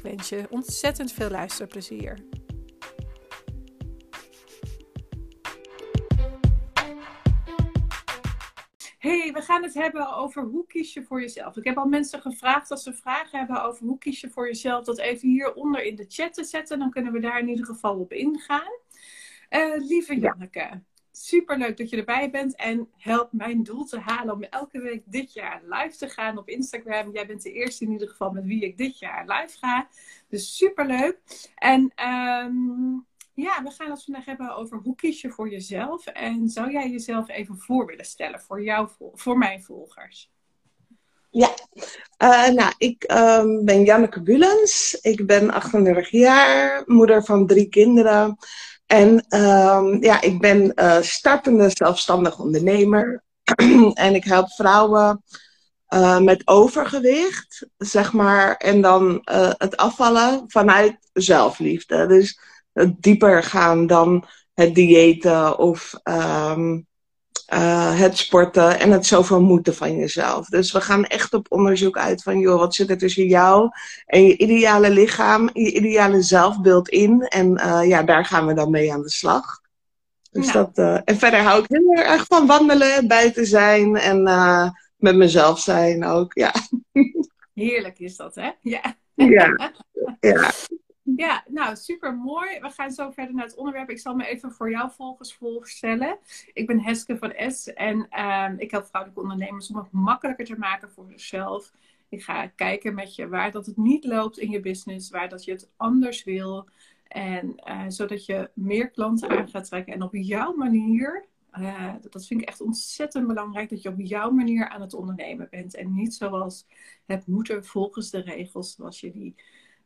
Ik wens je ontzettend veel luisterplezier. Hey, we gaan het hebben over hoe kies je voor jezelf. Ik heb al mensen gevraagd als ze vragen hebben over hoe kies je voor jezelf, dat even hieronder in de chat te zetten. Dan kunnen we daar in ieder geval op ingaan. Uh, lieve Janneke, super leuk dat je erbij bent en help mijn doel te halen om elke week dit jaar live te gaan op Instagram. Jij bent de eerste in ieder geval met wie ik dit jaar live ga. Dus super leuk. En um, ja, we gaan het vandaag hebben over hoe kies je voor jezelf. En zou jij jezelf even voor willen stellen voor, jou, voor mijn volgers? Ja, uh, nou, ik um, ben Janneke Bulens. Ik ben 38 jaar, moeder van drie kinderen. En um, ja, ik ben uh, startende zelfstandig ondernemer. en ik help vrouwen uh, met overgewicht, zeg maar. En dan uh, het afvallen vanuit zelfliefde. Dus dieper gaan dan het diëten of um, uh, het sporten en het zoveel moeten van jezelf. Dus we gaan echt op onderzoek uit van, joh, wat zit er tussen jou en je ideale lichaam, je ideale zelfbeeld in. En uh, ja, daar gaan we dan mee aan de slag. Dus dat, uh, en verder hou ik heel erg van wandelen, buiten zijn en met mezelf zijn ook, ja. Heerlijk is dat, hè? Ja. Ja. ja. Ja, nou super mooi. We gaan zo verder naar het onderwerp. Ik zal me even voor jou volgers voorstellen. Ik ben Heske van S en um, ik help vrouwelijke ondernemers om het makkelijker te maken voor zichzelf. Ik ga kijken met je waar dat het niet loopt in je business, waar dat je het anders wil. En uh, zodat je meer klanten aan gaat trekken en op jouw manier. Uh, dat vind ik echt ontzettend belangrijk dat je op jouw manier aan het ondernemen bent. En niet zoals het moeten volgens de regels zoals je die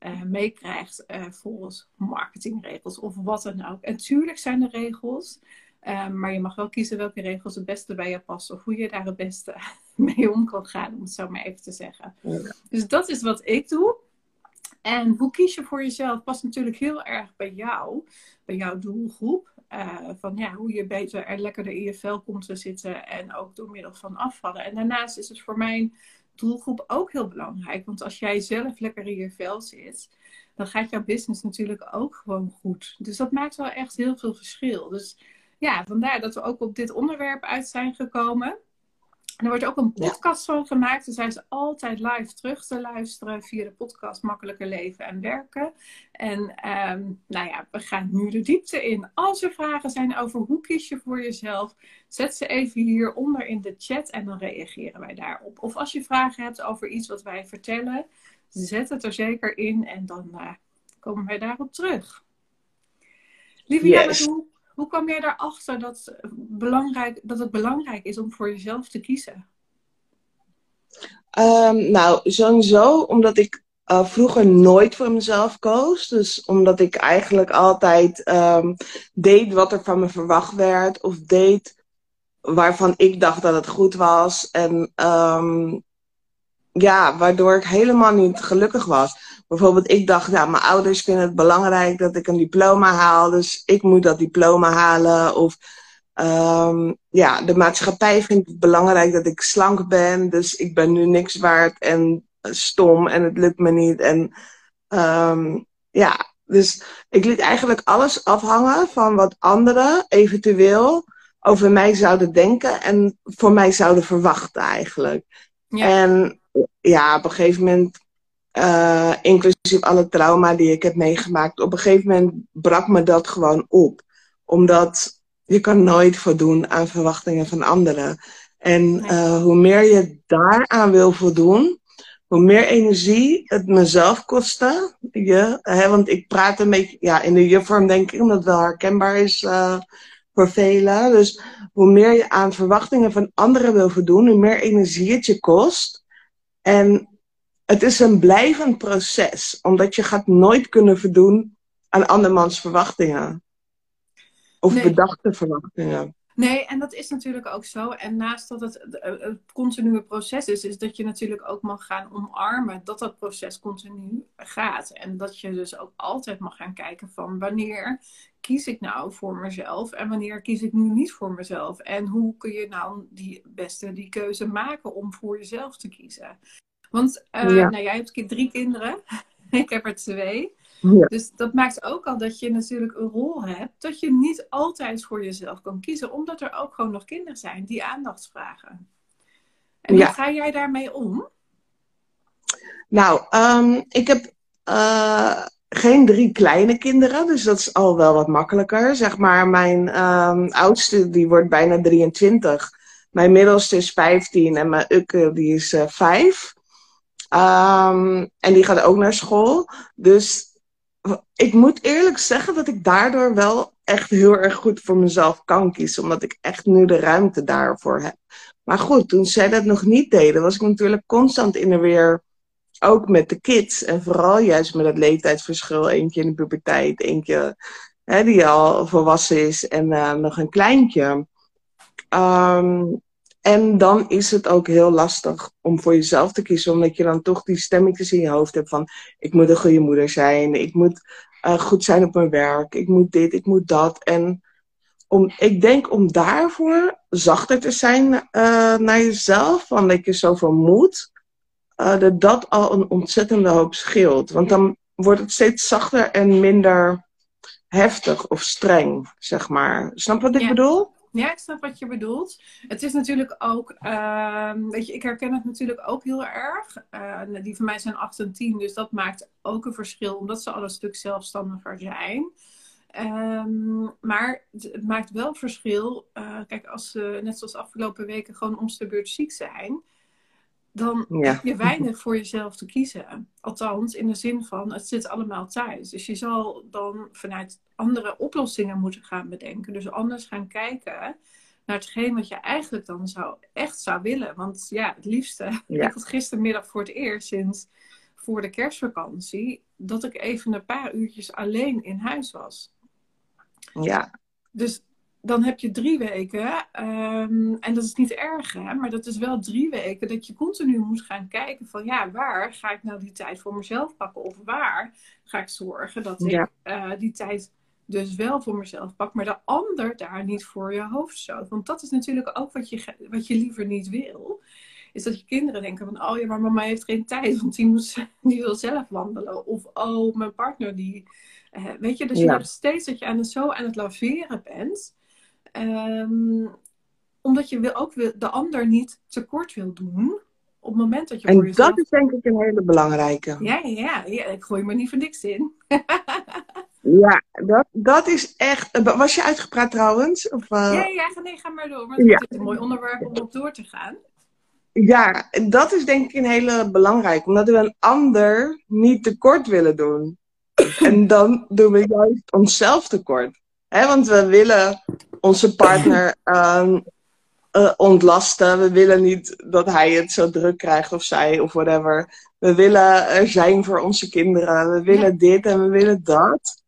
uh, meekrijgt uh, volgens marketingregels of wat dan ook. En tuurlijk zijn er regels, uh, maar je mag wel kiezen welke regels het beste bij je passen of hoe je daar het beste mee om kan gaan, om het zo maar even te zeggen. Ja. Dus dat is wat ik doe. En hoe kies je voor jezelf past natuurlijk heel erg bij jou, bij jouw doelgroep. van ja, hoe je beter en lekkerder in je vel komt te zitten en ook door middel van afvallen. En daarnaast is het voor mij doelgroep ook heel belangrijk. Want als jij zelf lekker in je vel zit, dan gaat jouw business natuurlijk ook gewoon goed. Dus dat maakt wel echt heel veel verschil. Dus ja, vandaar dat we ook op dit onderwerp uit zijn gekomen. Er wordt ook een podcast van gemaakt. Dus hij is altijd live terug te luisteren via de podcast Makkelijker Leven en Werken. En um, nou ja, we gaan nu de diepte in. Als er vragen zijn over hoe kies je voor jezelf, zet ze even hieronder in de chat en dan reageren wij daarop. Of als je vragen hebt over iets wat wij vertellen, zet het er zeker in en dan uh, komen wij daarop terug. Lieve yes. Hoe, hoe kwam jij erachter dat, belangrijk, dat het belangrijk is om voor jezelf te kiezen? Um, nou, sowieso omdat ik uh, vroeger nooit voor mezelf koos. Dus omdat ik eigenlijk altijd um, deed wat er van me verwacht werd. Of deed waarvan ik dacht dat het goed was. En um, ja, waardoor ik helemaal niet gelukkig was. Bijvoorbeeld, ik dacht, ja, mijn ouders vinden het belangrijk dat ik een diploma haal. Dus ik moet dat diploma halen. Of um, ja, de maatschappij vindt het belangrijk dat ik slank ben. Dus ik ben nu niks waard. En stom en het lukt me niet. En um, ja, dus ik liet eigenlijk alles afhangen van wat anderen eventueel over mij zouden denken en voor mij zouden verwachten eigenlijk. Ja. En ja, op een gegeven moment, uh, inclusief alle trauma die ik heb meegemaakt, op een gegeven moment brak me dat gewoon op. Omdat je kan nooit voldoen aan verwachtingen van anderen. En uh, hoe meer je daaraan wil voldoen, hoe meer energie het mezelf kostte. Je, hè, want ik praat een beetje ja, in de je-vorm, denk ik, omdat het wel herkenbaar is uh, voor velen. Dus hoe meer je aan verwachtingen van anderen wil voldoen, hoe meer energie het je kost. En het is een blijvend proces, omdat je gaat nooit kunnen voldoen aan andermans verwachtingen. Of bedachte verwachtingen. Nee, en dat is natuurlijk ook zo. En naast dat het een continue proces is, is dat je natuurlijk ook mag gaan omarmen dat dat proces continu gaat. En dat je dus ook altijd mag gaan kijken van wanneer kies ik nou voor mezelf en wanneer kies ik nu niet voor mezelf. En hoe kun je nou die beste die keuze maken om voor jezelf te kiezen. Want uh, nou, jij hebt drie kinderen, ik heb er twee. Dus dat maakt ook al dat je natuurlijk een rol hebt dat je niet altijd voor jezelf kan kiezen, omdat er ook gewoon nog kinderen zijn die aandacht vragen. En hoe ga jij daarmee om? Nou, um, ik heb uh, geen drie kleine kinderen, dus dat is al wel wat makkelijker. Zeg maar, mijn um, oudste die wordt bijna 23. Mijn middelste is 15 en mijn ukke die is uh, 5. Um, en die gaat ook naar school. Dus ik moet eerlijk zeggen dat ik daardoor wel echt heel erg goed voor mezelf kan kiezen. Omdat ik echt nu de ruimte daarvoor heb. Maar goed, toen zij dat nog niet deden, was ik natuurlijk constant in de weer. Ook met de kids. En vooral juist met het leeftijdsverschil. Eentje in de puberteit, eentje hè, die al volwassen is en uh, nog een kleintje. Um, en dan is het ook heel lastig om voor jezelf te kiezen, omdat je dan toch die stemmetjes in je hoofd hebt van: ik moet een goede moeder zijn, ik moet uh, goed zijn op mijn werk, ik moet dit, ik moet dat. En om, ik denk om daarvoor zachter te zijn uh, naar jezelf, van dat je zoveel moet, uh, dat dat al een ontzettende hoop scheelt. Want dan wordt het steeds zachter en minder heftig of streng, zeg maar. Snap wat ik bedoel? Ja, ik snap wat je bedoelt. Het is natuurlijk ook, uh, weet je, ik herken het natuurlijk ook heel erg. Uh, die van mij zijn 8 en 10, dus dat maakt ook een verschil, omdat ze al een stuk zelfstandiger zijn. Um, maar het maakt wel verschil. Uh, kijk, als ze net zoals afgelopen weken gewoon om de beurt ziek zijn, dan heb je weinig voor jezelf te kiezen. Althans, in de zin van het zit allemaal thuis. Dus je zal dan vanuit andere oplossingen moeten gaan bedenken. Dus anders gaan kijken naar hetgeen wat je eigenlijk dan zou, echt zou willen. Want ja, het liefste. Ik had gistermiddag voor het eerst sinds voor de kerstvakantie dat ik even een paar uurtjes alleen in huis was. Ja. Dus dan heb je drie weken, ehm, en dat is niet erg, hè, maar dat is wel drie weken dat je continu moet gaan kijken van ja, waar ga ik nou die tijd voor mezelf pakken? Of waar ga ik zorgen dat ik uh, die tijd dus wel voor mezelf pak, maar de ander daar niet voor je hoofd stoot. Want dat is natuurlijk ook wat je, wat je liever niet wil. Is dat je kinderen denken van, oh ja, maar mama heeft geen tijd, want die, moet, die wil zelf wandelen. Of, oh, mijn partner die... Uh, weet je, dus je hebt steeds dat je aan het, zo aan het laveren bent. Um, omdat je wil ook de ander niet tekort wil doen. Op het moment dat je en dat is denk ik een hele belangrijke. Ja, ja, ja. Ik gooi me niet voor niks in. ja, dat, dat is echt... Was je uitgepraat trouwens? Of, uh... Ja, ja, nee, ga maar door. Maar ja. het is een mooi onderwerp om op door te gaan. Ja, dat is denk ik een hele belangrijke. Omdat we een ander niet tekort willen doen. en dan doen we juist onszelf tekort. Want we willen onze partner uh, uh, ontlasten. We willen niet dat hij het zo druk krijgt of zij of whatever. We willen er zijn voor onze kinderen. We willen dit en we willen dat.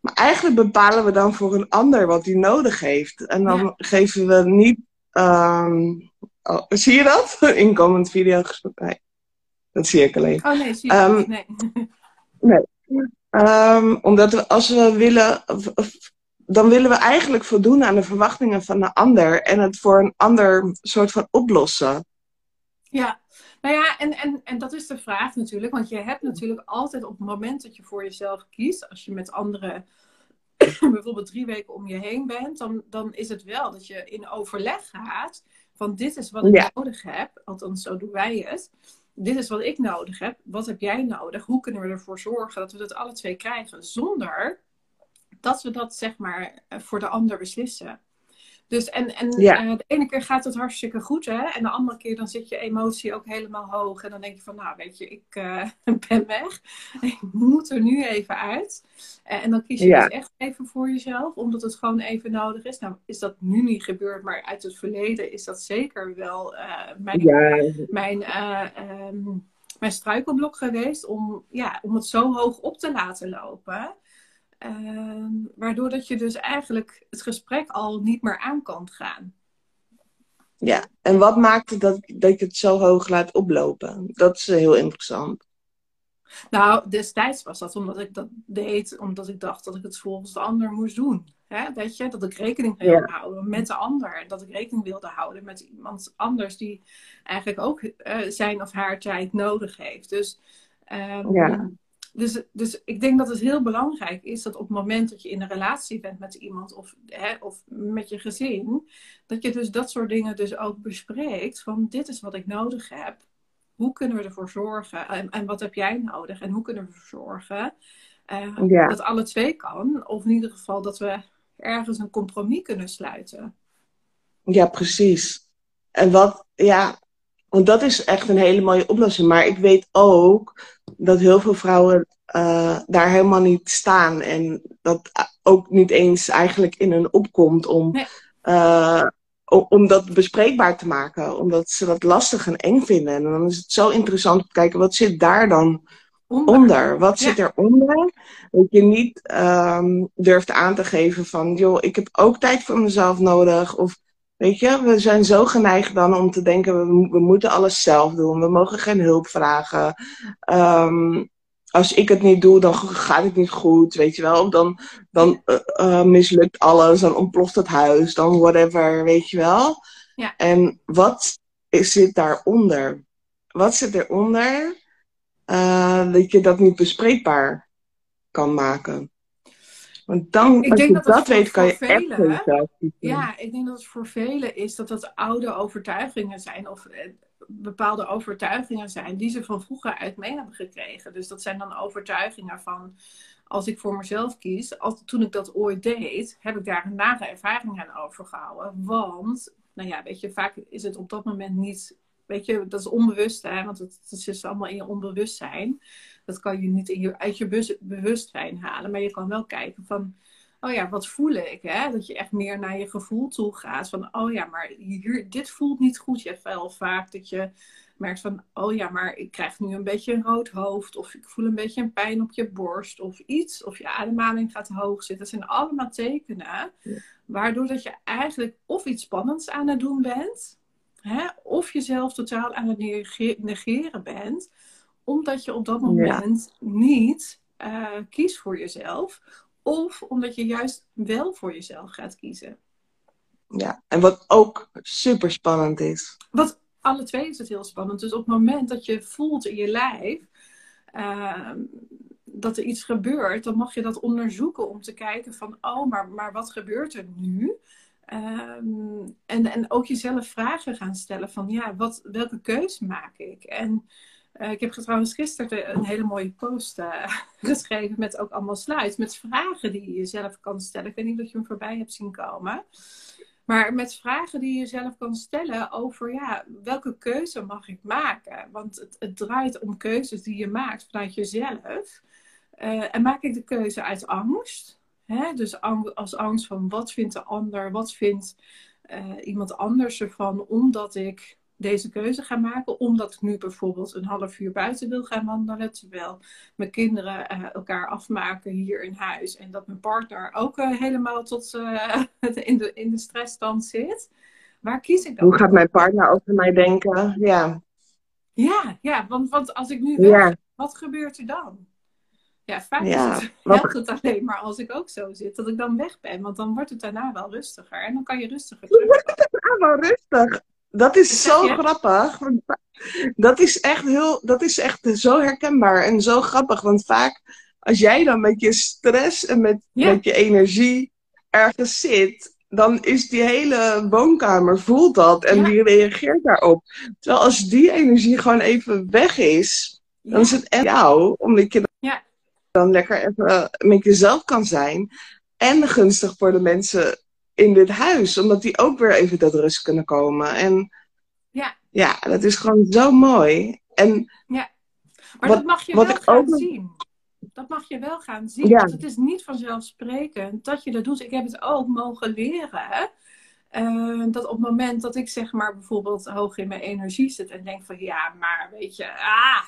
Maar eigenlijk bepalen we dan voor een ander wat hij nodig heeft. En dan geven we niet. Um, oh, zie je dat? Inkomend video Nee, dat zie ik alleen. Oh nee, zie je um, nee. nee. Um, omdat we, als we willen dan willen we eigenlijk voldoen aan de verwachtingen van de ander en het voor een ander soort van oplossen. Ja, nou ja, en, en, en dat is de vraag natuurlijk. Want je hebt natuurlijk altijd op het moment dat je voor jezelf kiest, als je met anderen bijvoorbeeld drie weken om je heen bent, dan, dan is het wel dat je in overleg gaat van dit is wat ik nodig heb. Althans, zo doen wij het. Dit is wat ik nodig heb. Wat heb jij nodig? Hoe kunnen we ervoor zorgen dat we dat alle twee krijgen zonder dat we dat zeg maar eh, voor de ander beslissen. Dus en, en eh, de ene keer gaat het hartstikke goed, hè? En de andere keer dan zit je emotie ook helemaal hoog. En dan denk je van, nou weet je, ik uh, ben weg. Ik moet er nu even uit. en dan kies je dus echt even voor jezelf, omdat het gewoon even nodig is. Nou is dat nu niet gebeurd, maar uit het verleden is dat zeker wel mijn, mijn ehm, mijn struikelblok geweest om, ja, om het zo hoog op te laten lopen. Ehm, waardoor dat je dus eigenlijk het gesprek al niet meer aan kan gaan. Ja, en wat maakte dat, dat je het zo hoog laat oplopen? Dat is heel interessant. Nou, destijds was dat omdat ik dat deed, omdat ik dacht dat ik het volgens de ander moest doen. Hè? Weet je, dat ik rekening wilde houden met de ander. Dat ik rekening wilde houden met iemand anders die eigenlijk ook uh, zijn of haar tijd nodig heeft. Dus, um, ja. Dus, dus ik denk dat het heel belangrijk is dat op het moment dat je in een relatie bent met iemand of, hè, of met je gezin, dat je dus dat soort dingen dus ook bespreekt. Van dit is wat ik nodig heb hoe kunnen we ervoor zorgen? En, en wat heb jij nodig? En hoe kunnen we ervoor zorgen uh, dat alle twee kan? Of in ieder geval dat we ergens een compromis kunnen sluiten. Ja, precies. En wat, ja, want dat is echt een hele mooie oplossing. Maar ik weet ook dat heel veel vrouwen uh, daar helemaal niet staan. En dat ook niet eens eigenlijk in hun opkomt om nee. uh, om dat bespreekbaar te maken. Omdat ze dat lastig en eng vinden. En dan is het zo interessant om te kijken, wat zit daar dan onder? Wat zit eronder? Dat je niet um, durft aan te geven van, joh, ik heb ook tijd voor mezelf nodig. Of weet je, we zijn zo geneigd dan om te denken, we, we moeten alles zelf doen. We mogen geen hulp vragen. Um, als ik het niet doe, dan gaat het niet goed, weet je wel. Dan, dan uh, mislukt alles, dan ontploft het huis, dan whatever, weet je wel. Ja. En wat zit daaronder? Wat zit eronder uh, dat je dat niet bespreekbaar kan maken? Want dan, ik als denk je dat, dat weet, kan je velen, echt Ja, ik denk dat het voor velen is dat dat oude overtuigingen zijn. Of bepaalde overtuigingen zijn die ze van vroeger uit mee hebben gekregen. Dus dat zijn dan overtuigingen van als ik voor mezelf kies, als, toen ik dat ooit deed, heb ik daar een nare ervaring aan overgehouden. Want, nou ja, weet je, vaak is het op dat moment niet, weet je, dat is onbewust, hè, want het, het is allemaal in je onbewustzijn. Dat kan je niet in je, uit je bewustzijn halen, maar je kan wel kijken van, oh ja, wat voel ik? Hè? Dat je echt meer naar je gevoel toe gaat. Van, oh ja, maar hier, dit voelt niet goed. Je hebt wel vaak dat je merkt van, oh ja, maar ik krijg nu een beetje een rood hoofd. Of ik voel een beetje een pijn op je borst of iets. Of je ademhaling gaat hoog zitten. Dat zijn allemaal tekenen. Waardoor dat je eigenlijk of iets spannends aan het doen bent. Hè? Of jezelf totaal aan het negeren bent. Omdat je op dat moment niet uh, kiest voor jezelf of omdat je juist wel voor jezelf gaat kiezen. Ja, en wat ook super spannend is. Wat alle twee is het heel spannend. Dus op het moment dat je voelt in je lijf uh, dat er iets gebeurt, dan mag je dat onderzoeken om te kijken van, oh, maar, maar wat gebeurt er nu? Um, en, en ook jezelf vragen gaan stellen van, ja, wat, welke keuze maak ik? En uh, ik heb trouwens gisteren een hele mooie post uh, geschreven met ook allemaal slides. Met vragen die je jezelf kan stellen. Ik weet niet of je hem voorbij hebt zien komen. Maar met vragen die je jezelf kan stellen over ja, welke keuze mag ik maken? Want het, het draait om keuzes die je maakt vanuit jezelf. Uh, en maak ik de keuze uit angst? Hè? Dus als angst van wat vindt de ander, wat vindt iemand anders ervan, omdat ik deze keuze gaan maken. Omdat ik nu bijvoorbeeld een half uur buiten wil gaan wandelen. Terwijl mijn kinderen uh, elkaar afmaken hier in huis. En dat mijn partner ook uh, helemaal tot uh, in, de, in de stressstand zit. Waar kies ik dan? Hoe gaat mijn partner over mij denken? Ja. Ja, ja want, want als ik nu weg, wat gebeurt er dan? Ja, vaak ja, is het, helpt het alleen maar als ik ook zo zit, dat ik dan weg ben. Want dan wordt het daarna wel rustiger. En dan kan je rustiger terug. Het daarna wel rustig. Dat is zo grappig. Dat is echt heel, dat is echt zo herkenbaar en zo grappig. Want vaak als jij dan met je stress en met, met je energie ergens zit, dan is die hele woonkamer voelt dat en die reageert daarop. Terwijl als die energie gewoon even weg is, dan is het echt jou, omdat je dan lekker even met jezelf kan zijn. En gunstig voor de mensen in dit huis. Omdat die ook weer even tot rust kunnen komen. En ja, ja dat is gewoon zo mooi. En ja. Maar dat mag je wel gaan zien. Dat mag je wel gaan zien. Want het is niet vanzelfsprekend dat je dat doet. Ik heb het ook mogen leren. Uh, dat op het moment dat ik zeg maar bijvoorbeeld hoog in mijn energie zit en denk van ja, maar weet je, ah,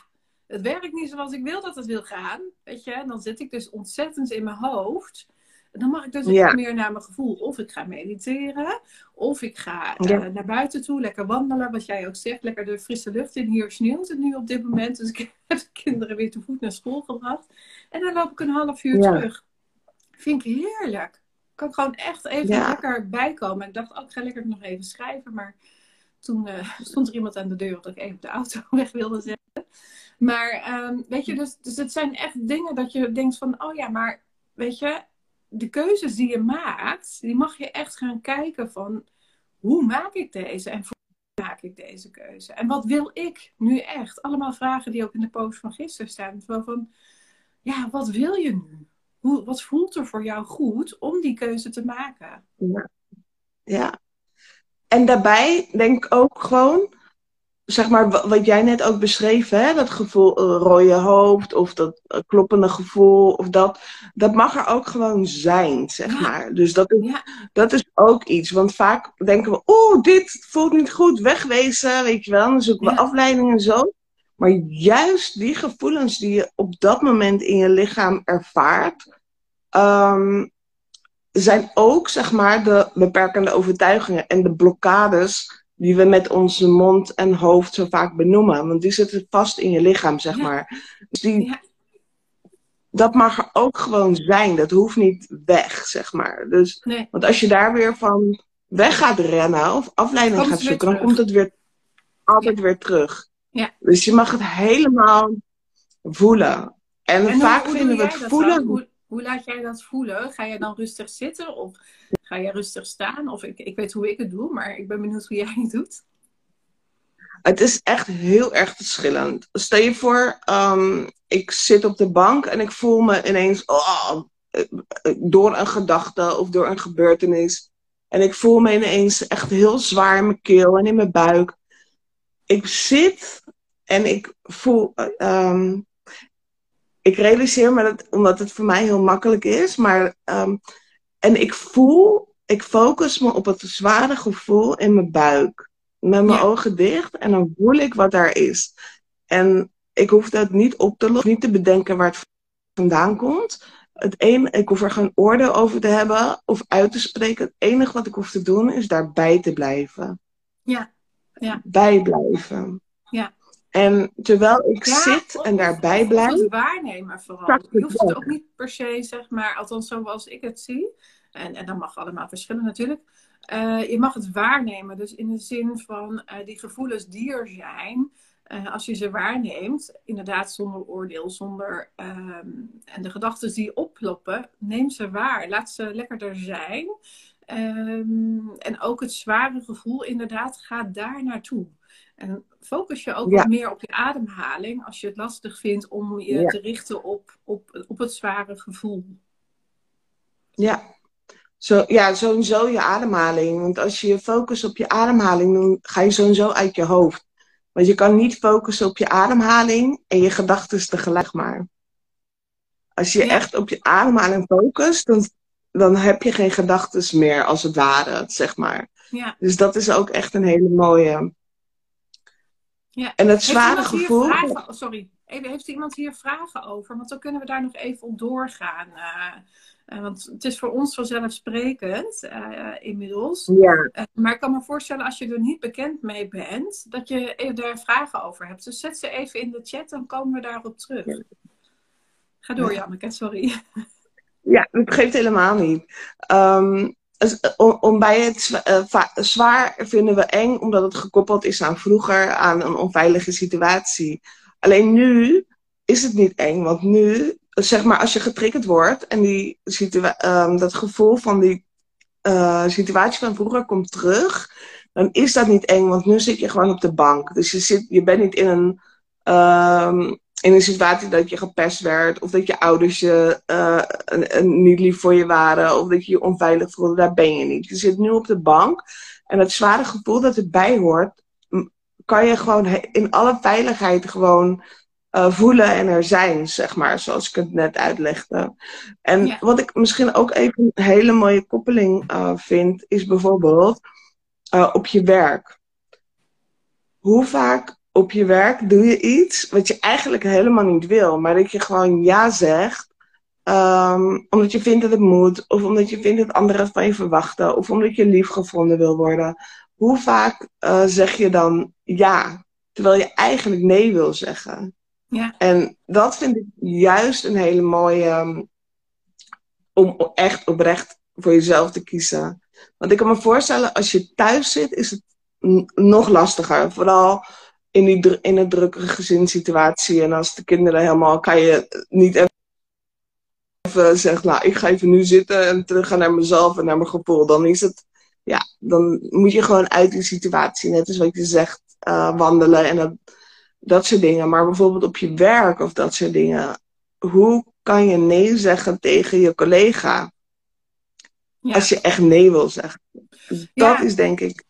het werkt niet zoals ik wil dat het wil gaan. Weet je, dan zit ik dus ontzettend in mijn hoofd. Dan mag ik dus ja. meer naar mijn gevoel. Of ik ga mediteren. Of ik ga uh, naar buiten toe, lekker wandelen. Wat jij ook zegt, lekker de frisse lucht in. Hier sneeuwt het nu op dit moment. Dus ik heb de kinderen weer te voet naar school gebracht. En dan loop ik een half uur ja. terug. Vind ik heerlijk. Kan ik gewoon echt even lekker bijkomen. Ik dacht, oh, ik ga lekker nog even schrijven. Maar toen uh, stond er iemand aan de deur dat ik even de auto weg wilde zetten. Maar um, weet je, dus, dus het zijn echt dingen dat je denkt van, oh ja, maar weet je, de keuzes die je maakt, die mag je echt gaan kijken van, hoe maak ik deze en voor maak ik deze keuze? En wat wil ik nu echt? Allemaal vragen die ook in de post van gisteren staan. Van, ja, wat wil je nu? Hoe, wat voelt er voor jou goed om die keuze te maken? Ja. ja. En daarbij denk ik ook gewoon, zeg maar, wat jij net ook beschreef, hè, dat gevoel uh, rode hoofd of dat uh, kloppende gevoel of dat, dat mag er ook gewoon zijn, zeg maar. Dus dat is, ja. dat is ook iets, want vaak denken we, oeh, dit voelt niet goed, wegwezen, weet je wel, dan zoeken we ja. afleiding en zo. Maar juist die gevoelens die je op dat moment in je lichaam ervaart, um, zijn ook, zeg maar, de beperkende overtuigingen en de blokkades die we met onze mond en hoofd zo vaak benoemen. Want die zitten vast in je lichaam, zeg ja. maar. Dus die, ja. dat mag er ook gewoon zijn. Dat hoeft niet weg, zeg maar. Dus, nee. Want als je daar weer van weg gaat rennen of afleiding gaat zoeken, dan komt het weer altijd ja. weer terug. Ja. Dus je mag het helemaal voelen. En, en vaak hoe, hoe vinden we het voelen. Hoe, hoe, laat jij dat voelen? Ga je dan rustig zitten of ga je rustig staan? Of ik, ik weet hoe ik het doe, maar ik ben benieuwd hoe jij het doet. Het is echt heel erg verschillend. Stel je voor, um, ik zit op de bank en ik voel me ineens oh, door een gedachte of door een gebeurtenis. En ik voel me ineens echt heel zwaar in mijn keel en in mijn buik. Ik zit en ik voel. Um, ik realiseer me dat, omdat het voor mij heel makkelijk is, maar. Um, en ik voel, ik focus me op het zware gevoel in mijn buik. Met mijn ja. ogen dicht en dan voel ik wat daar is. En ik hoef dat niet op te lossen, niet te bedenken waar het vandaan komt. Het een, ik hoef er geen oordeel over te hebben of uit te spreken. Het enige wat ik hoef te doen is daarbij te blijven. Ja. ja. Bijblijven. En terwijl ik ja, zit en daarbij blijf. Het waarnemen vooral. Je hoeft het ook niet per se, zeg maar, althans zoals ik het zie. En, en dat mag allemaal verschillen natuurlijk. Uh, je mag het waarnemen. Dus in de zin van uh, die gevoelens die er zijn. Uh, als je ze waarneemt, inderdaad zonder oordeel, zonder. Um, en de gedachten die oploppen, neem ze waar. Laat ze lekker er zijn. Um, en ook het zware gevoel, inderdaad, ga daar naartoe. En focus je ook ja. wat meer op je ademhaling als je het lastig vindt om je ja. te richten op, op, op het zware gevoel. Ja. Zo, ja, sowieso je ademhaling. Want als je je focust op je ademhaling, dan ga je sowieso uit je hoofd. Want je kan niet focussen op je ademhaling en je gedachten tegelijk maar. Als je ja. echt op je ademhaling focust, dan, dan heb je geen gedachten meer, als het ware, zeg maar. Ja. Dus dat is ook echt een hele mooie. Ja. En het zware gevoel. Vragen, oh, sorry, heeft iemand hier vragen over? Want dan kunnen we daar nog even op doorgaan. Uh, uh, want het is voor ons vanzelfsprekend uh, inmiddels. Ja. maar ik kan me voorstellen, als je er niet bekend mee bent, dat je daar vragen over hebt. Dus zet ze even in de chat, dan komen we daarop terug. Ja. Ga door, Janneke, sorry. Ja, dat geeft helemaal niet. Um, om, om bij het uh, zwaar vinden we eng omdat het gekoppeld is aan vroeger, aan een onveilige situatie. Alleen nu is het niet eng, want nu, zeg maar, als je getriggerd wordt en die um, dat gevoel van die uh, situatie van vroeger komt terug, dan is dat niet eng, want nu zit je gewoon op de bank. Dus je, zit, je bent niet in een. Um, in een situatie dat je gepest werd, of dat je ouders je uh, niet lief voor je waren, of dat je je onveilig voelde, daar ben je niet. Je zit nu op de bank en het zware gevoel dat erbij hoort, kan je gewoon in alle veiligheid gewoon uh, voelen en er zijn, zeg maar, zoals ik het net uitlegde. En ja. wat ik misschien ook even een hele mooie koppeling uh, vind, is bijvoorbeeld op je werk. Hoe vaak op je werk doe je iets wat je eigenlijk helemaal niet wil, maar dat je gewoon ja zegt. ehm, omdat je vindt dat het moet, of omdat je vindt dat anderen het van je verwachten, of omdat je lief gevonden wil worden. Hoe vaak eh, zeg je dan ja, terwijl je eigenlijk nee wil zeggen? Ja. En dat vind ik juist een hele mooie, ehm, om echt oprecht voor jezelf te kiezen. Want ik kan me voorstellen, als je thuis zit, is het nog lastiger. Vooral in, die, in een drukke gezinssituatie. En als de kinderen helemaal, kan je niet even zeggen, nou, ik ga even nu zitten en teruggaan naar mezelf en naar mijn gevoel. Dan is het, ja, dan moet je gewoon uit die situatie, net als wat je zegt, eh, wandelen en dat, dat soort dingen. Maar bijvoorbeeld op je werk of dat soort dingen. Hoe kan je nee zeggen tegen je collega? Ja. Als je echt nee wil zeggen. Dat Ja. is denk ik.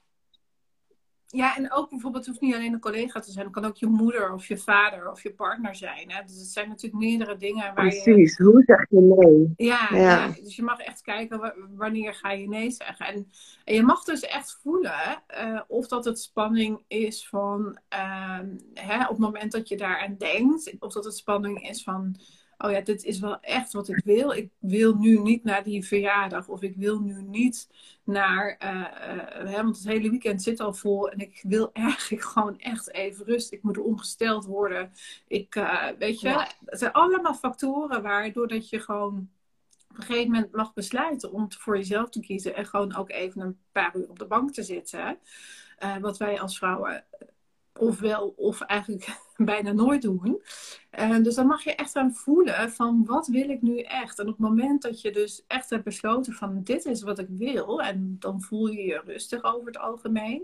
Ja, en ook bijvoorbeeld, het hoeft niet alleen een collega te zijn. Het kan ook je moeder of je vader of je partner zijn. Hè? Dus het zijn natuurlijk meerdere dingen waar je... Precies. Hoe zeg je nee? Ja, Ja. ja. dus je mag echt kijken wa- wanneer ga je nee zeggen. En, en je mag dus echt voelen eh, of dat het spanning is van ehm, hè, op het moment dat je daaraan denkt. Of dat het spanning is van, oh ja, dit is wel echt wat ik wil. Ik wil nu niet naar die verjaardag of ik wil nu niet naar, eh, eh, hè, want het hele weekend zit al vol en ik wil eigenlijk gewoon echt even rust. Ik moet ongesteld worden. Ik, eh, weet je, Ja. het zijn allemaal factoren waardoor dat je gewoon op een gegeven moment mag besluiten om voor jezelf te kiezen en gewoon ook even een paar uur op de bank te zitten. Wat wij als vrouwen ofwel of eigenlijk bijna nooit doen. Eh, dus dan mag je echt aan voelen van wat wil ik nu echt? En op het moment dat je dus echt hebt besloten van dit is wat ik wil, en dan voel je je rustig over het algemeen.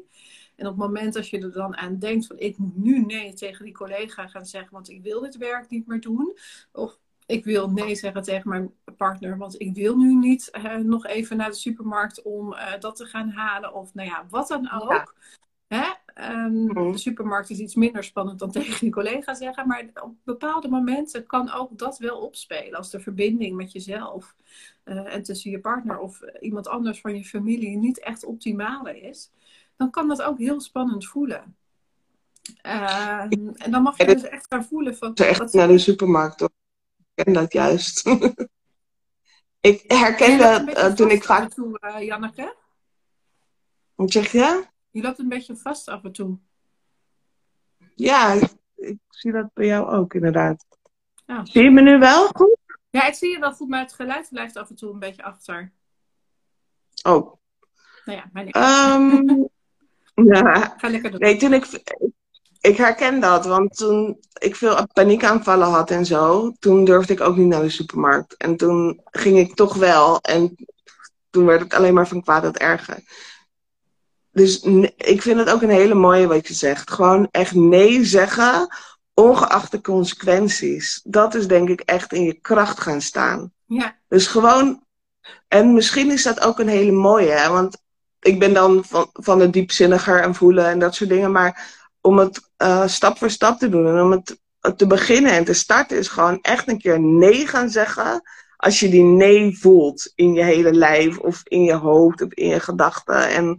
En op het moment dat je er dan aan denkt van ik moet nu nee tegen die collega gaan zeggen, want ik wil dit werk niet meer doen. Of ik wil nee zeggen tegen mijn partner, want ik wil nu niet eh, nog even naar de supermarkt om eh, dat te gaan halen. Of nou ja, wat dan ook. Hè? Ehm, Mhm. De supermarkt is iets minder spannend dan tegen die collega zeggen. Maar op bepaalde momenten kan ook dat wel opspelen. Als de verbinding met jezelf eh, en tussen je partner of iemand anders van je familie niet echt optimaal is. Dan kan dat ook heel spannend voelen. Ehm, en dan mag je dus echt gaan voelen van... Echt wat- naar de supermarkt. hoor. Ik ken dat juist. ik Je herkende een beetje eh, toen ik vaak. toe, eh, Janneke. Wat zeg je? Je loopt een beetje vast af en toe. Ja, ik, ik zie dat bij jou ook inderdaad. Ja. Zie je me nu wel goed? ja, ik zie je wel goed, maar het geluid blijft af en toe een beetje achter. Oh. Nou ja, mijn Ehm, ja. Ga lekker doen. Nee, toen ik. Ik herken dat, want toen ik veel paniekaanvallen had en zo, toen durfde ik ook niet naar de supermarkt. En toen ging ik toch wel. En toen werd het alleen maar van kwaad tot erger. Dus ik vind het ook een hele mooie wat je zegt. Gewoon echt nee zeggen, ongeacht de consequenties. Dat is denk ik echt in je kracht gaan staan. Ja, Dus gewoon, en misschien is dat ook een hele mooie, hè? want ik ben dan van, van het diepzinniger en voelen en dat soort dingen, maar om het eh, stap voor stap te doen en om het te beginnen en te starten is gewoon echt een keer nee gaan zeggen als je die nee voelt in je hele lijf of in je hoofd of in je gedachten en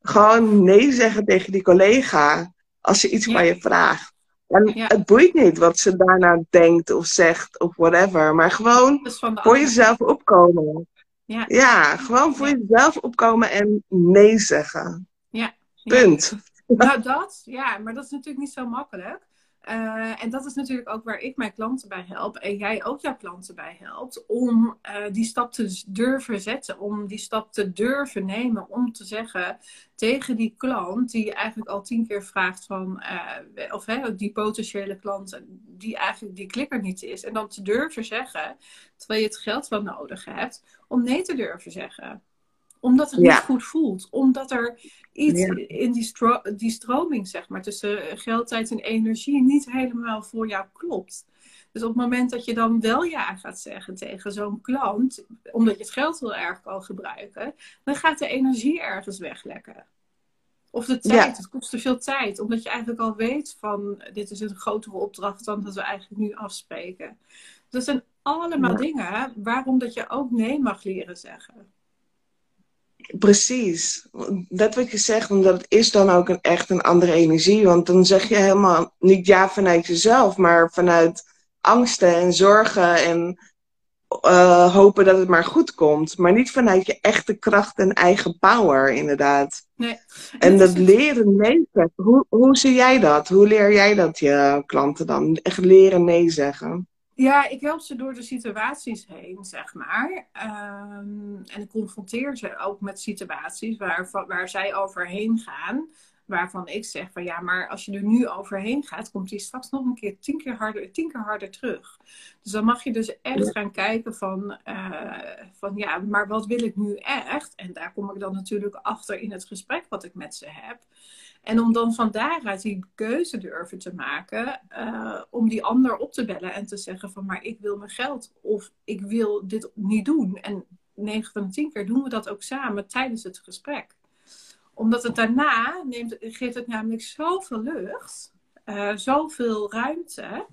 gewoon nee zeggen tegen die collega als ze iets Ja. van je vraagt. En Ja. het boeit niet wat ze daarna denkt of zegt of whatever, maar gewoon dus voor andere- jezelf opkomen. Ja. Ja, gewoon voor jezelf opkomen en nee zeggen. Ja. Punt. Nou, dat, ja, maar dat is natuurlijk niet zo makkelijk. Eh, en dat is natuurlijk ook waar ik mijn klanten bij help. En jij ook jouw klanten bij helpt. Om eh, die stap te durven zetten. Om die stap te durven nemen. Om te zeggen tegen die klant. Die eigenlijk al tien keer vraagt van. eh, of hè, die potentiële klant. Die eigenlijk die klikker niet is. En dan te durven zeggen. Terwijl je het geld wel nodig hebt. Om nee te durven zeggen omdat het Ja. niet goed voelt. Omdat er iets Ja. in die, stro die stroming, zeg maar, tussen geld, tijd en energie niet helemaal voor jou klopt. Dus op het moment dat je dan wel ja gaat zeggen tegen zo'n klant, omdat je het geld heel erg kan gebruiken, dan gaat de energie ergens weglekken. Of de tijd, Ja. het kost te veel tijd, omdat je eigenlijk al weet van dit is een grotere opdracht dan dat we eigenlijk nu afspreken. Dus dat zijn allemaal Ja. dingen waarom dat je ook nee mag leren zeggen. Precies. Dat wat je zegt, omdat het is dan ook een, echt een andere energie. Want dan zeg je helemaal niet ja vanuit jezelf, maar vanuit angsten en zorgen en uh, hopen dat het maar goed komt. Maar niet vanuit je echte kracht en eigen power, inderdaad. Nee. En dat leren nee zeggen. Hoe, hoe zie jij dat? Hoe leer jij dat je klanten dan? Echt leren nee zeggen? Ja, ik help ze door de situaties heen, zeg maar. Um, en ik confronteer ze ook met situaties waar, waar zij overheen gaan waarvan ik zeg van ja, maar als je er nu overheen gaat, komt die straks nog een keer tien keer harder, tien keer harder terug. Dus dan mag je dus echt gaan kijken van, uh, van ja, maar wat wil ik nu echt? En daar kom ik dan natuurlijk achter in het gesprek wat ik met ze heb. En om dan van daaruit die keuze durven te maken, uh, om die ander op te bellen en te zeggen van maar ik wil mijn geld of ik wil dit niet doen. En 9 van de 10 keer doen we dat ook samen tijdens het gesprek omdat het daarna neemt, geeft het namelijk zoveel lucht, uh, zoveel ruimte.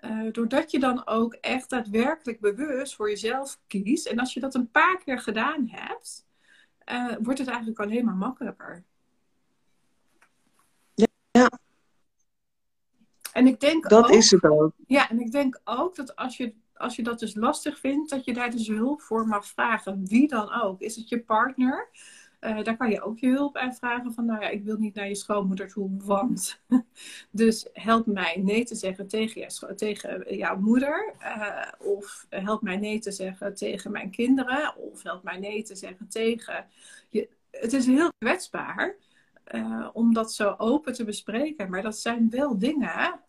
Uh, doordat je dan ook echt daadwerkelijk bewust voor jezelf kiest. En als je dat een paar keer gedaan hebt, wordt het eigenlijk alleen maar makkelijker. Ja. En ik denk dat ook, is het ook. Ja, en ik denk ook dat als je, als je dat dus lastig vindt, dat je daar dus hulp voor mag vragen. Wie dan ook. Is het je partner? Uh, daar kan je ook je hulp aan vragen van, nou ja, ik wil niet naar je schoonmoeder toe, want. dus help mij nee te zeggen tegen, je, tegen jouw moeder. Uh, of help mij nee te zeggen tegen mijn kinderen. Of help mij nee te zeggen tegen. Je, het is heel kwetsbaar uh, om dat zo open te bespreken. Maar dat zijn wel dingen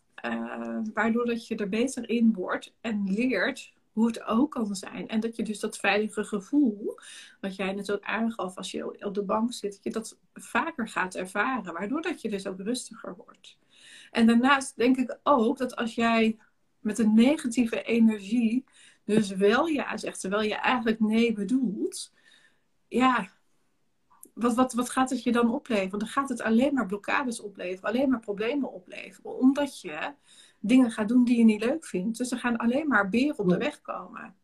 waardoor dat je er beter in wordt en leert hoe het ook kan zijn. En dat je dus dat veilige gevoel, wat jij net ook aangaf als je op de bank zit, dat je dat vaker gaat ervaren. Waardoor dat je dus ook rustiger wordt. En daarnaast denk ik ook dat als jij met een negatieve energie dus wel ja zegt, terwijl je eigenlijk nee bedoelt, ja, wat, wat, wat gaat het je dan opleveren? Dan gaat het alleen maar blokkades opleveren, alleen maar problemen opleveren. Omdat je dingen gaat doen die je niet leuk vindt. Dus er gaan alleen maar beren op de weg komen.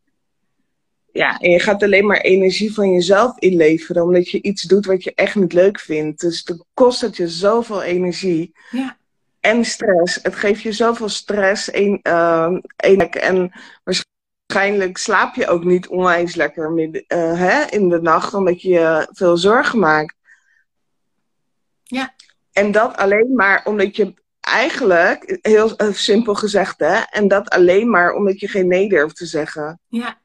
Ja, en je gaat alleen maar energie van jezelf inleveren, omdat je iets doet wat je echt niet leuk vindt. Dus dan kost het je zoveel energie. Ja. En stress. Het geeft je zoveel stress. Een, uh, en waarschijnlijk slaap je ook niet onwijs lekker midden, uh, hè, in de nacht, omdat je je veel zorgen maakt. Ja. En dat alleen maar omdat je eigenlijk, heel eh, simpel gezegd, hè, en dat alleen maar omdat je geen nee durft te zeggen. Ja.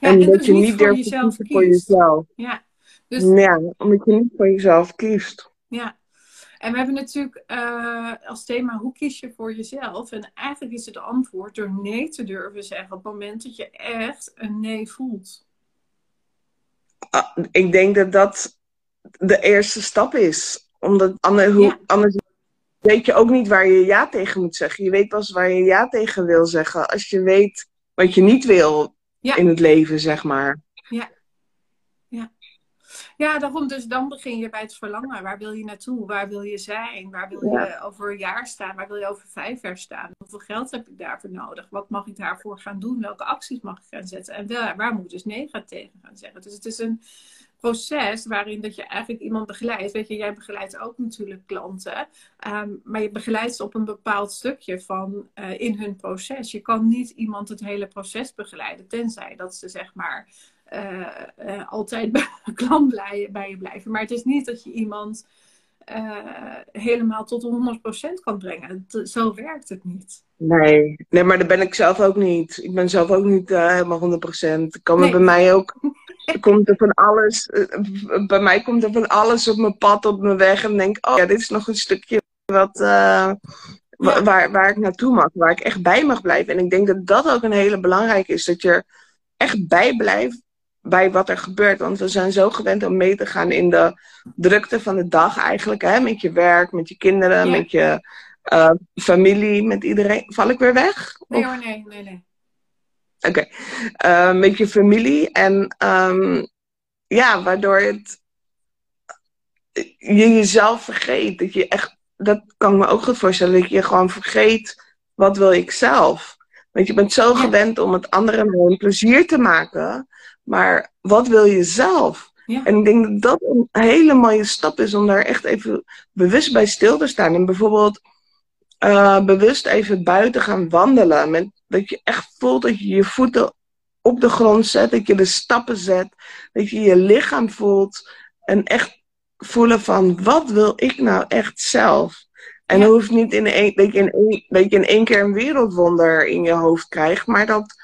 ja en, dat dus je niet durft te kiezen voor jezelf. Ja. Dus... ja, omdat je niet voor jezelf kiest. Ja. En we hebben natuurlijk uh, als thema hoe kies je voor jezelf? En eigenlijk is het antwoord door nee te durven zeggen op het moment dat je echt een nee voelt. Ah, ik denk dat dat de eerste stap is. Omdat anders, hoe, anders weet je ook niet waar je ja tegen moet zeggen. Je weet pas waar je ja tegen wil zeggen als je weet wat je niet wil in het leven, zeg maar. Ja. Ja, daarom dus dan begin je bij het verlangen. Waar wil je naartoe? Waar wil je zijn? Waar wil je over een jaar staan? Waar wil je over vijf jaar staan? Hoeveel geld heb ik daarvoor nodig? Wat mag ik daarvoor gaan doen? Welke acties mag ik gaan zetten? En waar, waar moet ik dus nee gaan tegen gaan zeggen? Dus het is een proces waarin dat je eigenlijk iemand begeleidt. Weet je, jij begeleidt ook natuurlijk klanten. Ehm, maar je begeleidt ze op een bepaald stukje van uh, in hun proces. Je kan niet iemand het hele proces begeleiden. Tenzij dat ze zeg maar uh, uh, altijd klant blij, bij je blijven. Maar het is niet dat je iemand helemaal tot 100% kan brengen. zo werkt het niet. Nee. nee, maar dat ben ik zelf ook niet. Ik ben zelf ook niet helemaal 100%. Kan nee. bij mij ook komt er van alles, eh, bij mij komt er van alles op mijn pad, op mijn weg. En denk, oh ja, dit is nog een stukje wat, waar, waar ik naartoe mag, waar ik echt bij mag blijven. En ik denk dat dat ook een hele belangrijke is, dat je er echt bij blijft bij wat er gebeurt. Want we zijn zo gewend om mee te gaan in de drukte van de dag eigenlijk. Hè? Met je werk, met je kinderen, met je uh, familie, met iedereen. Val ik weer weg? Nee hoor, nee, nee, nee. Oké. Okay. Uh, met je familie. En um, ja, waardoor het je jezelf vergeet. Dat je echt, dat kan ik me ook goed voorstellen. Dat je gewoon vergeet, wat wil ik zelf? Want je bent zo gewend om het anderen een plezier te maken. Maar wat wil je zelf? Ja. En ik denk dat dat een hele mooie stap is om daar echt even bewust bij stil te staan. En bijvoorbeeld uh, bewust even buiten gaan wandelen. Met, dat je echt voelt dat je je voeten op de grond zet, dat je de stappen zet, dat je je lichaam voelt. En echt voelen van wat wil ik nou echt zelf? En ja. hoeft niet in een, dat, je in één, dat je in één keer een wereldwonder in je hoofd krijgt, maar dat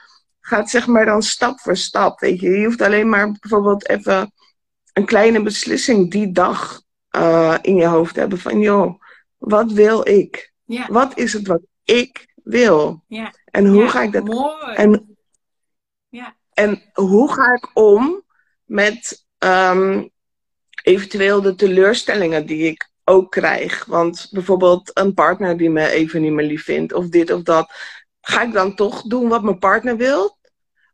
gaat zeg maar dan stap voor stap. Weet je, je hoeft alleen maar bijvoorbeeld even een kleine beslissing die dag uh, in je hoofd te hebben van joh, wat wil ik? Ja. Wat is het wat ik wil? Ja. En hoe ga ik dat? Mooi. En, ja. en hoe ga ik om met um, eventueel de teleurstellingen die ik ook krijg? Want bijvoorbeeld een partner die me even niet meer lief vindt, of dit of dat. Ga ik dan toch doen wat mijn partner wil?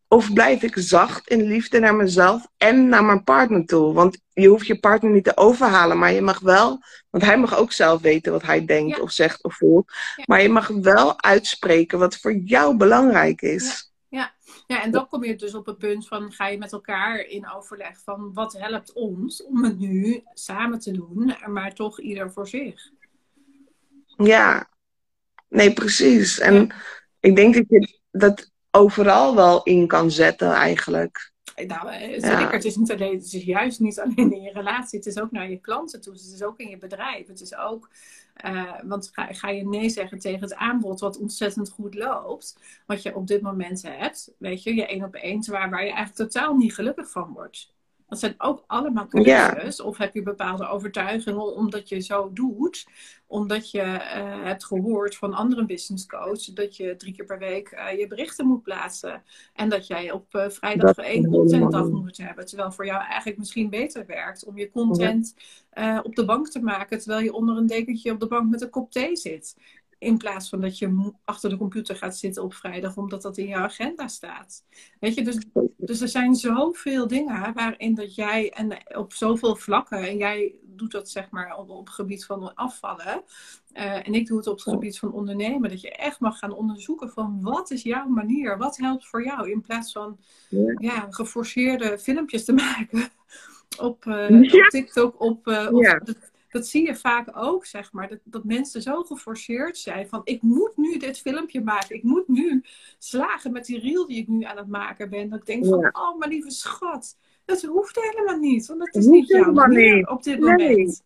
Of blijf ik zacht in liefde naar mezelf en naar mijn partner toe? Want je hoeft je partner niet te overhalen, maar je mag wel, want hij mag ook zelf weten wat hij denkt of zegt of voelt. Maar je mag wel uitspreken wat voor jou belangrijk is. Ja. Ja. En dan kom je dus op het punt van ga je met elkaar in overleg van wat helpt ons om het nu samen te doen, maar toch ieder voor zich. Ja, nee, precies. En ik denk dat je dat overal wel in kan zetten eigenlijk. Nou, eh, zeker. Het is, niet alleen, het is juist niet alleen in je relatie. Het is ook naar je klanten toe. Het is ook in je bedrijf. Het is ook... Uh, want ga, ga, je nee zeggen tegen het aanbod wat ontzettend goed loopt. Wat je op dit moment hebt. Weet je, je één op één. Waar, waar je eigenlijk totaal niet gelukkig van wordt. Dat zijn ook allemaal keuzes. Of heb je bepaalde overtuigingen omdat je zo doet. Omdat je uh, hebt gehoord van andere business coach dat je drie keer per week uh, je berichten moet plaatsen. En dat jij op uh, vrijdag één contentdag moet hebben. Terwijl voor jou eigenlijk misschien beter werkt om je content op de bank te maken. Terwijl je onder een dekentje op de bank met een kop thee zit. In plaats van dat je achter de computer gaat zitten op vrijdag, omdat dat in jouw agenda staat. Weet je, dus, dus er zijn zoveel dingen waarin dat jij, en op zoveel vlakken, en jij doet dat zeg maar op, op het gebied van afvallen. Uh, en ik doe het op het gebied van ondernemen. Dat je echt mag gaan onderzoeken van wat is jouw manier? Wat helpt voor jou? In plaats van ja. ja geforceerde filmpjes te maken op, uh, ja. op TikTok, op, uh, ja dat zie je vaak ook, zeg maar. Dat, dat mensen zo geforceerd zijn van ik moet nu dit filmpje maken. Ik moet nu slagen met die reel die ik nu aan het maken ben. Dat ik denk van, oh mijn lieve schat. Dat hoeft helemaal niet. Want dat is niet jouw manier op dit moment.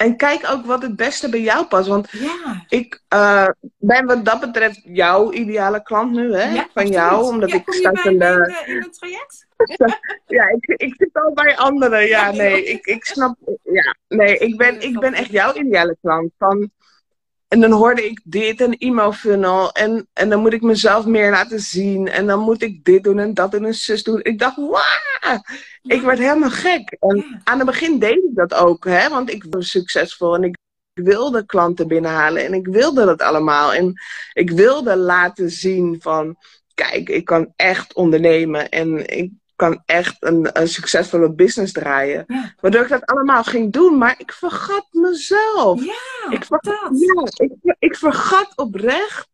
En kijk ook wat het beste bij jou past. Want ja. ik uh, ben wat dat betreft jouw ideale klant nu, hè? Ja, van jou. Omdat ik sta in, de... in het traject? ja, ik, ik zit al bij anderen. Ja, nee, ik, ik snap. Ja, nee, ik ben, ik ben echt jouw ideale klant. Van, en dan hoorde ik dit, een e-mail funnel. En, en dan moet ik mezelf meer laten zien. En dan moet ik dit doen en dat en een zus doen. Ik dacht, wauw! Ik werd helemaal gek. En aan het begin deed ik dat ook, hè? Want ik was succesvol en ik wilde klanten binnenhalen. En ik wilde dat allemaal. En ik wilde laten zien van, kijk, ik kan echt ondernemen. En ik kan echt een, een succesvolle business draaien. Waardoor ik dat allemaal ging doen, maar ik vergat mezelf. Ja, ik vergat, ja, ik, ik vergat oprecht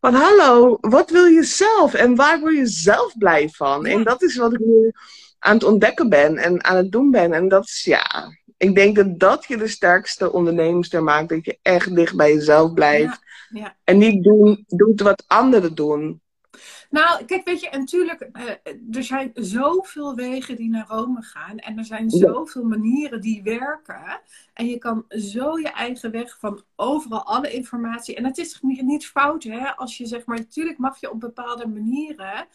van hallo, wat wil je zelf en waar word je zelf blij van? En dat is wat ik nu aan het ontdekken ben en aan het doen ben. En dat is ja, ik denk dat dat je de sterkste onderneemster maakt. Dat je echt dicht bij jezelf blijft. Ja, ja. En niet doen, doet wat anderen doen. Nou, kijk, weet je, en natuurlijk, uh, er zijn zoveel wegen die naar Rome gaan. En er zijn zoveel manieren die werken. En je kan zo je eigen weg van overal alle informatie. En het is niet, niet fout, hè, als je zeg maar, natuurlijk mag je op bepaalde manieren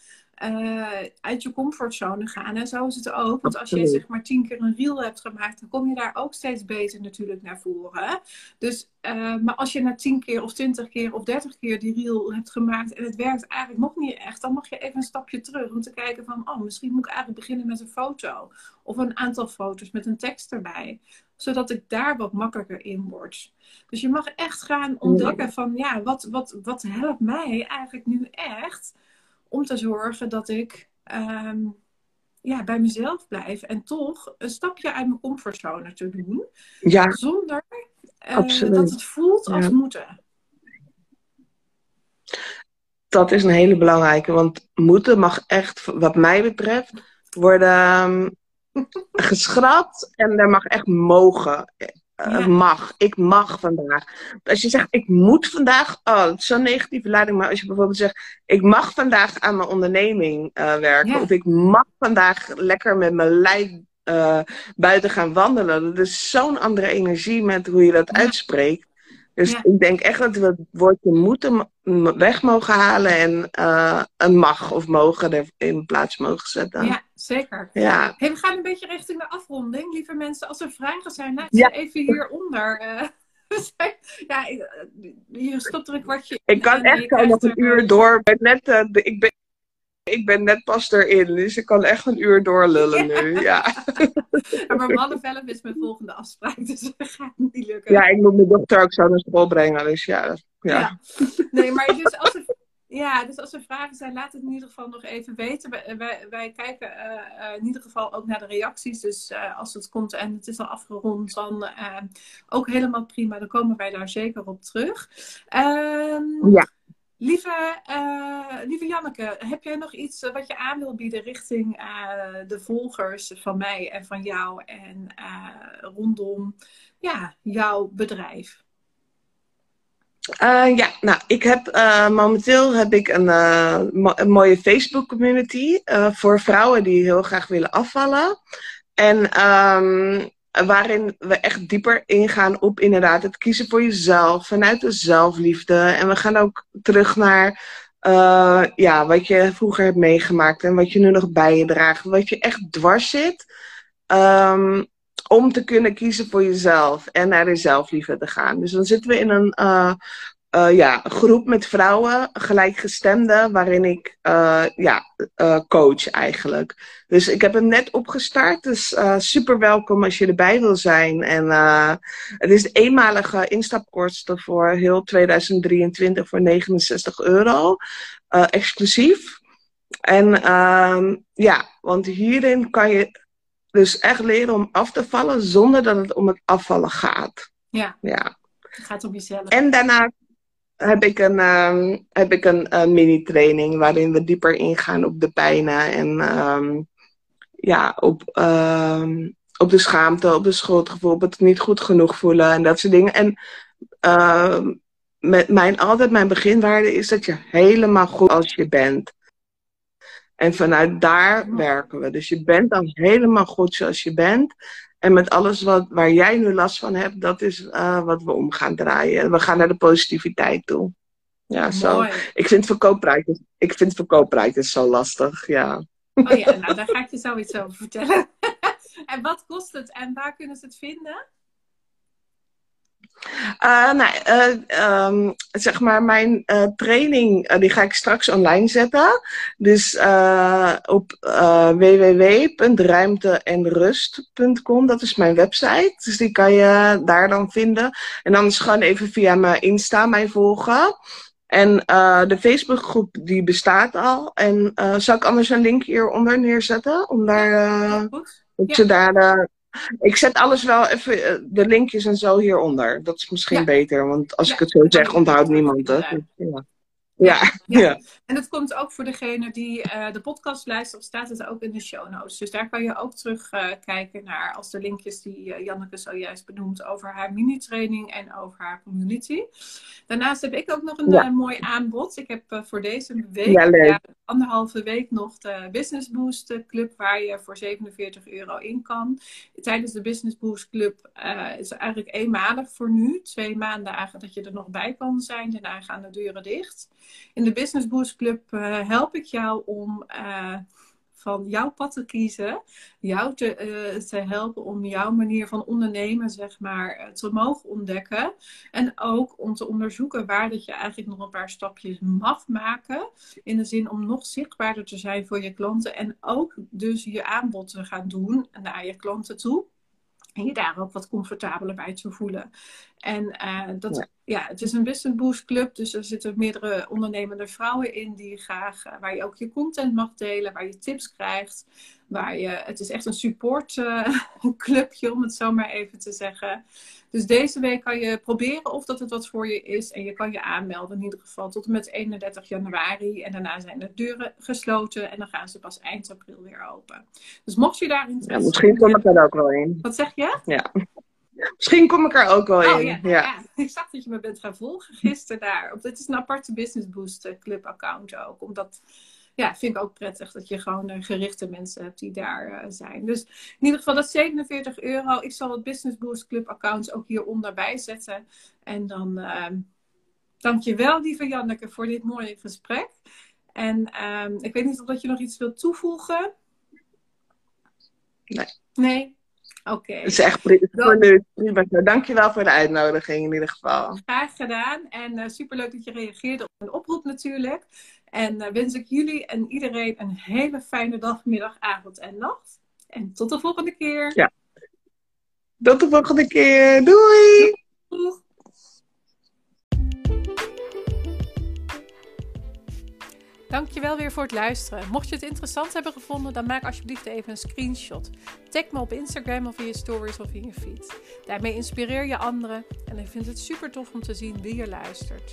uh, uit je comfortzone gaan. En zo is het ook. Want als je zeg maar tien keer een reel hebt gemaakt, dan kom je daar ook steeds beter natuurlijk naar voren. Dus, uh, maar als je na tien keer of twintig keer of dertig keer die reel hebt gemaakt en het werkt eigenlijk nog niet echt, dan mag je even een stapje terug om te kijken van, oh, misschien moet ik eigenlijk beginnen met een foto. Of een aantal foto's met een tekst erbij zodat ik daar wat makkelijker in word. Dus je mag echt gaan ontdekken van ja, wat, wat, wat helpt mij eigenlijk nu echt om te zorgen dat ik ehm, ja, bij mezelf blijf en toch een stapje uit mijn comfortzone te doen. Ja, zonder uh, dat het voelt als moeten. Dat is een hele belangrijke, want moeten mag echt, wat mij betreft, worden ehm, geschrapt en er mag echt mogen. Uh, mag. Ik mag vandaag. Als je zegt, ik moet vandaag. Oh, het is zo'n negatieve lading. Maar als je bijvoorbeeld zegt, ik mag vandaag aan mijn onderneming uh, werken. Of ik mag vandaag lekker met mijn lijf uh, buiten gaan wandelen. Dat is zo'n andere energie met hoe je dat uitspreekt. Dus ik denk echt dat we het woordje moeten weg mogen halen en uh, een mag of mogen er in plaats mogen zetten. Ja, zeker. Ja. Hey, we gaan een beetje richting de afronding. Lieve mensen, als er vragen zijn, laat ze even hieronder. Uh, ja, je stopt er een kwartje Ik kan echt al nog een uur door. Ik ben net, uh, ik ben, ik ben net pas erin, dus ik kan echt een uur doorlullen ja. nu. Ja. maar half is mijn volgende afspraak, dus dat gaat niet lukken. Ja, ik moet mijn dochter ook zo naar school brengen, dus ja. ja. ja. Nee, maar dus als er, ja, dus als er vragen zijn, laat het in ieder geval nog even weten. Wij, wij, wij kijken uh, in ieder geval ook naar de reacties. Dus uh, als het komt en het is al afgerond, dan uh, ook helemaal prima. Dan komen wij daar zeker op terug. Um, ja. Lieve, uh, lieve Janneke, heb jij nog iets wat je aan wil bieden richting uh, de volgers van mij en van jou en rondom ja, jouw bedrijf? ja, nou, ik heb momenteel heb ik een mooie Facebook community voor vrouwen die heel graag willen afvallen. En um, waarin we echt dieper ingaan op inderdaad het kiezen voor jezelf, vanuit de zelfliefde. En we gaan ook terug naar uh, ja, wat je vroeger hebt meegemaakt en wat je nu nog bij je draagt. Wat je echt dwars zit. Um, om te kunnen kiezen voor jezelf en naar de zelfliefde te gaan. Dus dan zitten we in een uh, uh, ja, groep met vrouwen, gelijkgestemden, waarin ik uh, ja, uh, coach eigenlijk. Dus ik heb hem net opgestart, dus super welkom als je erbij wil zijn. En het is de eenmalige instapkosten voor heel 2023 voor 69 euro, exclusief. En ehm, ja, want hierin kan je dus echt leren om af te vallen zonder dat het om het afvallen gaat. Ja. ja. Het gaat om jezelf. En daarna heb ik een, um, heb ik een mini-training waarin we dieper ingaan op de pijnen en um, ja, op, um, op de schaamte, op de schuldgevoel, op het niet goed genoeg voelen en dat soort dingen. En met mijn, altijd mijn beginwaarde is dat je helemaal goed als je bent. En vanuit daar werken we. Dus je bent dan helemaal goed zoals je bent. En met alles wat, waar jij nu last van hebt, dat is uh, wat we om gaan draaien. We gaan naar de positiviteit toe. Ja, zo. Ik vind verkooppraatjes, ik vind verkooppraatjes zo lastig, ja. Oh ja, nou daar ga ik je zoiets over vertellen. en wat kost het en waar kunnen ze het vinden? Uh, nou, uh, um, zeg maar, mijn uh, training die ga ik straks online zetten. Dus op www.ruimteenrust.com, dat is mijn website. Dus die kan je daar dan vinden. En is gewoon even via mijn Insta mij volgen. En de Facebookgroep die bestaat al. En zal ik anders een link hieronder neerzetten? Om daar, ja, dat je daar ik zet alles wel even, eh, de linkjes en zo hieronder. Dat is misschien beter, want als ik het zo zeg, onthoudt niemand het. Ja. Ja, ja. En het komt ook voor degene die uh, de podcast luistert, staat het ook in de show notes. Dus daar kan je ook terug uh, kijken naar als de linkjes die uh, Janneke zojuist benoemt over haar mini-training en over haar community. Daarnaast heb ik ook nog een ja. mooi aanbod. Ik heb voor deze week, ja, anderhalve week nog de Business Boost Club waar je voor 47 euro in kan. Tijdens de Business Boost Club is het eigenlijk eenmalig voor nu. Twee maanden eigenlijk dat je er nog bij kan zijn. Daarna gaan de deuren dicht. In de Business Boost Club uh, help ik jou om uh, van jouw pad te kiezen. Jou te, uh, te, helpen om jouw manier van ondernemen, zeg maar, te mogen ontdekken. En ook om te onderzoeken waar dat je eigenlijk nog een paar stapjes mag maken. In de zin om nog zichtbaarder te zijn voor je klanten. En ook dus je aanbod te gaan doen naar je klanten toe. En je daar ook wat comfortabeler bij te voelen. En uh, dat, ja. ja. het is een business boost club, dus er zitten meerdere ondernemende vrouwen in die graag, uh, waar je ook je content mag delen, waar je tips krijgt, Waar je, het is echt een supportclubje, om het zo maar even te zeggen. Dus deze week kan je proberen of dat het wat voor je is. En je kan je aanmelden in ieder geval tot en met 31 januari. En daarna zijn de deuren gesloten en dan gaan ze pas eind april weer open. Dus mocht je daar interesse ja, misschien kom ik er ook wel in. Wat zeg je? Ja. Misschien kom ik er ook wel Oh in. ja, nou ja. ik zag dat je me bent gaan volgen gisteren daar. Op, dit is een aparte Business Boost eh, Club account ook. Omdat, ja, vind ik ook prettig dat je gewoon eh, gerichte mensen hebt die daar eh, zijn. Dus in ieder geval dat is 47 euro. Ik zal het Business Boost Club accounts ook hieronder bijzetten. En dan ehm dank je wel, lieve Janneke, voor dit mooie gesprek. En ehm, ik weet niet of dat je nog iets wilt toevoegen. Nee. Nee? Oké. Het is echt nu prima zo. Dankjewel voor de uitnodiging in ieder geval. Graag gedaan. En uh, superleuk dat je reageerde op mijn oproep natuurlijk. En uh, wens ik jullie en iedereen een hele fijne dag, middag, avond en nacht. En tot de volgende keer. Ja. Tot de volgende keer. Doei! Doeg. Dankjewel weer voor het luisteren. Mocht je het interessant hebben gevonden, dan maak alsjeblieft even een screenshot. Tag me op Instagram of in je stories of in je feed. Daarmee inspireer je anderen en ik vind het super tof om te zien wie er luistert.